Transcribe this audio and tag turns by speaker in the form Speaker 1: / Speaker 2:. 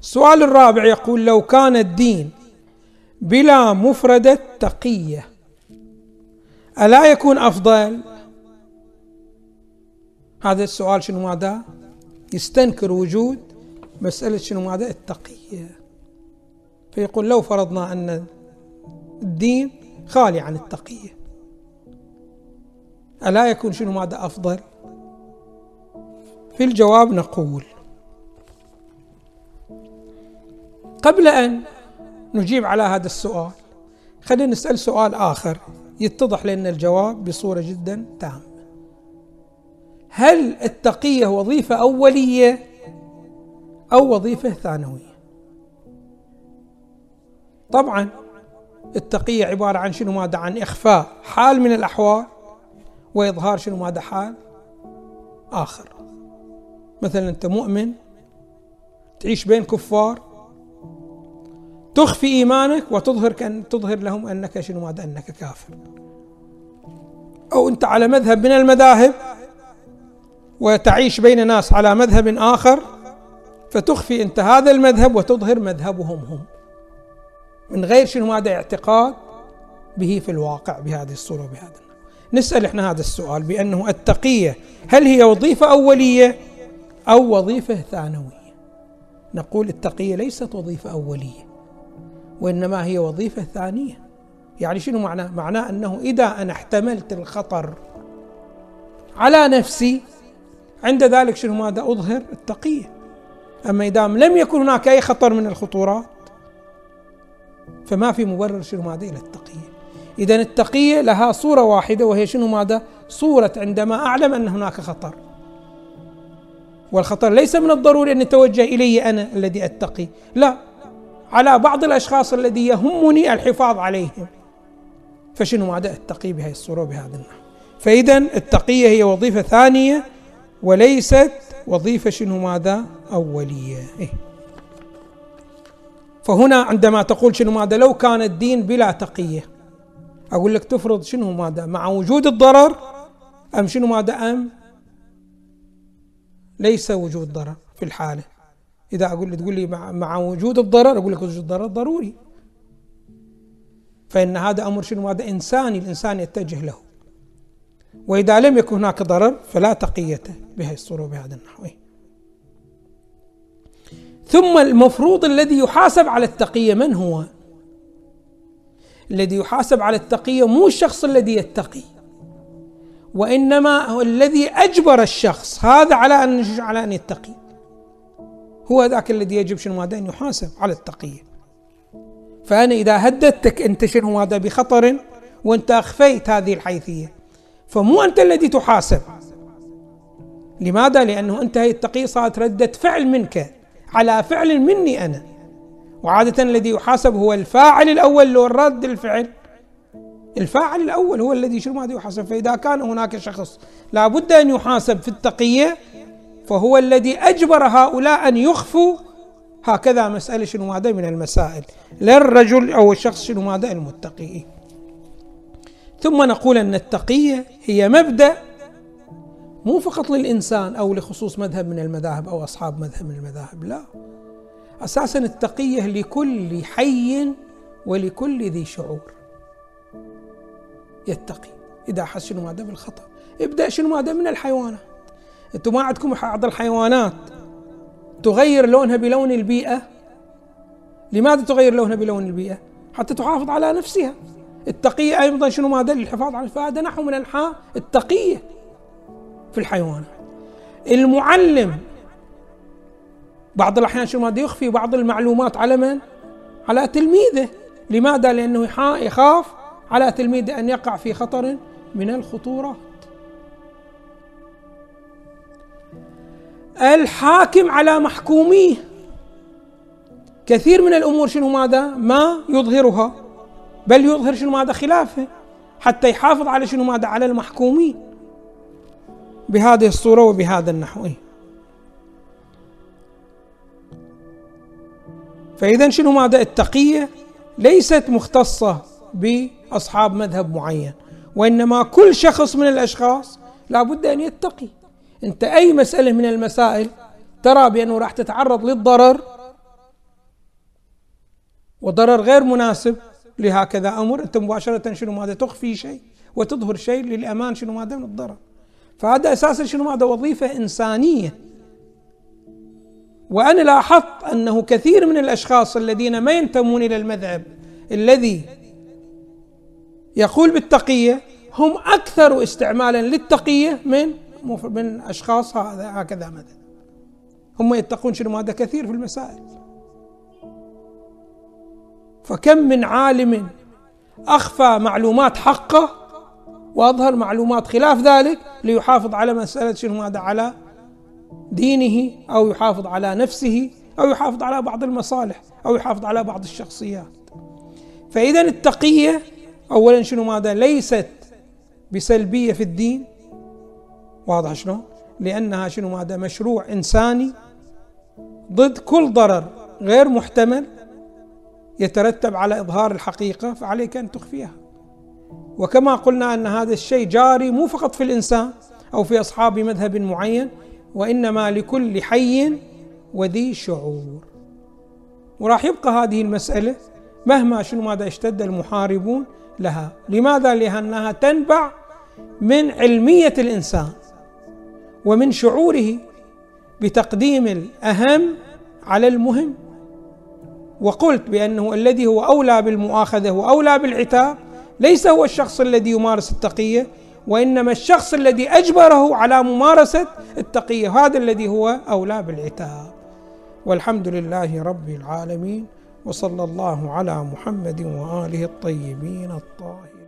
Speaker 1: السؤال الرابع يقول لو كان الدين بلا مفردة تقية ألا يكون أفضل؟ هذا السؤال شنو ماذا؟ يستنكر وجود مسألة شنو ماذا؟ التقية. فيقول لو فرضنا أن الدين خالي عن التقية ألا يكون شنو ماذا؟ أفضل؟ في الجواب نقول قبل أن نجيب على هذا السؤال خلينا نسأل سؤال آخر يتضح لنا الجواب بصورة جدا تامة. هل التقية وظيفة أولية أو وظيفة ثانوية؟ طبعا التقية عبارة عن شنو ماذا عن إخفاء حال من الأحوال وإظهار شنو ماذا حال آخر. مثلا أنت مؤمن تعيش بين كفار تخفي إيمانك وتظهر كأن تظهر لهم أنك شنو ماذا أنك كافر. أو أنت على مذهب من المذاهب وتعيش بين ناس على مذهب آخر فتخفي أنت هذا المذهب وتظهر مذهبهم هم. من غير شنو هذا اعتقاد به في الواقع بهذه الصورة وبهذا نسأل إحنا هذا السؤال بأنه التقية هل هي وظيفة أولية أو وظيفة ثانوية؟ نقول التقية ليست وظيفة أولية. وإنما هي وظيفة ثانية. يعني شنو معناه؟ معناه أنه إذا أنا احتملت الخطر على نفسي عند ذلك شنو ماذا؟ أظهر التقية. أما إذا لم يكن هناك أي خطر من الخطورات فما في مبرر شنو ماذا؟ إلى التقية. إذا التقية لها صورة واحدة وهي شنو ماذا؟ صورة عندما أعلم أن هناك خطر. والخطر ليس من الضروري أن يتوجه إلي أنا الذي أتقي. لا. على بعض الأشخاص الذي يهمني الحفاظ عليهم. فشنو ماذا أتقي بهذه الصورة وبهذا النحو؟ فإذا التقية هي وظيفة ثانية وليست وظيفة شنو ماذا؟ أولية. إيه؟ فهنا عندما تقول شنو ماذا؟ لو كان الدين بلا تقية أقول لك تفرض شنو ماذا؟ مع وجود الضرر أم شنو ماذا؟ أم؟ ليس وجود ضرر في الحالة. إذا أقول تقول لي مع, وجود الضرر أقول لك وجود الضرر ضروري. فإن هذا أمر شنو؟ هذا إنساني الإنسان يتجه له. وإذا لم يكن هناك ضرر فلا تقية بهذه الصورة وبهذا النحو. ثم المفروض الذي يحاسب على التقية من هو؟ الذي يحاسب على التقية مو الشخص الذي يتقي. وإنما هو الذي أجبر الشخص هذا على أن على أن يتقي. هو ذاك الذي يجب شنو ماذا أن يحاسب على التقية فأنا إذا هددتك أنت شنو ماذا بخطر وأنت أخفيت هذه الحيثية. فمو أنت الذي تحاسب. لماذا؟ لأنه أنت هي التقية صارت ردة فعل منك. على فعل مني أنا. وعادة الذي يحاسب هو الفاعل الأول لو رد الفعل. الفاعل الأول هو الذي شنو ماذا يحاسب. فإذا كان هناك شخص لابد أن يحاسب في التقية فهو الذي أجبر هؤلاء أن يخفوا هكذا مسألة شنو هذا من المسائل للرجل أو الشخص شنو هذا المتقي. ثم نقول أن التقية هي مبدأ مو فقط للإنسان أو لخصوص مذهب من المذاهب أو أصحاب مذهب من المذاهب لا. أساسا التقية لكل حي ولكل ذي شعور. يتقي. إذا حس شنو ماذا بالخطأ. ابدأ شنو ماذا من الحيوانات. أنتم ما عندكم بعض الحيوانات. تغير لونها بلون البيئة. لماذا تغير لونها بلون البيئة؟ حتى تحافظ على نفسها. التقية أيضا شنو ماذا للحفاظ على فهذا نحو من أنحاء التقية في الحيوانات. المعلم. بعض الأحيان شنو ماذا يخفي بعض المعلومات على من؟ على تلميذه. لماذا؟ لأنه يخاف على تلميذه أن يقع في خطر من الخطورات. الحاكم على محكوميه كثير من الأمور شنو ماذا؟ ما يظهرها بل يظهر شنو ماذا؟ خلافه حتى يحافظ على شنو ماذا؟ على المحكومين بهذه الصورة وبهذا النحو فإذا شنو ماذا؟ التقية ليست مختصة بأصحاب مذهب معين وإنما كل شخص من الأشخاص لابد أن يتقي انت اي مسألة من المسائل ترى بأنه راح تتعرض للضرر وضرر غير مناسب لهكذا أمر. أنت مباشرة شنو ماذا تخفي شيء وتظهر شيء للأمان شنو ماذا من الضرر. فهذا أساسا شنو ماذا؟ وظيفة إنسانية. وأنا لاحظت أنه كثير من الأشخاص الذين ما ينتمون إلى المذهب الذي يقول بالتقية هم أكثر استعمالا للتقية من من أشخاص هذا هكذا مذهب هم يتقون شنو؟ ماذا كثير في المسائل. فكم من عالم أخفى معلومات حقه وأظهر معلومات خلاف ذلك ليحافظ على مسألة شنو؟ ماذا على دينه أو يحافظ على نفسه أو يحافظ على بعض المصالح أو يحافظ على بعض الشخصيات. فإذا التقية اولا شنو؟ ماذا ليست بسلبية في الدين. واضح شلون؟ لأنها شنو؟ ماذا مشروع إنساني ضد كل ضرر غير محتمل يترتب على إظهار الحقيقة فعليك أن تخفيها. وكما قلنا أن هذا الشيء جاري مو فقط في الإنسان أو في أصحاب مذهب معين وإنما لكل حي وذي شعور. وراح يبقى هذه المسألة مهما شنو ماذا اشتد المحاربون لها. لماذا؟ لأنها تنبع من علمية الإنسان. ومن شعوره بتقديم الأهم على المهم. وقلت بأنه الذي هو أولى بالمؤاخذة وأولى بالعتاب ليس هو الشخص الذي يمارس التقية وإنما الشخص الذي أجبره على ممارسة التقية هذا الذي هو أولى بالعتاب. والحمد لله رب العالمين وصلى الله على محمد وآله الطيبين الطاهرين.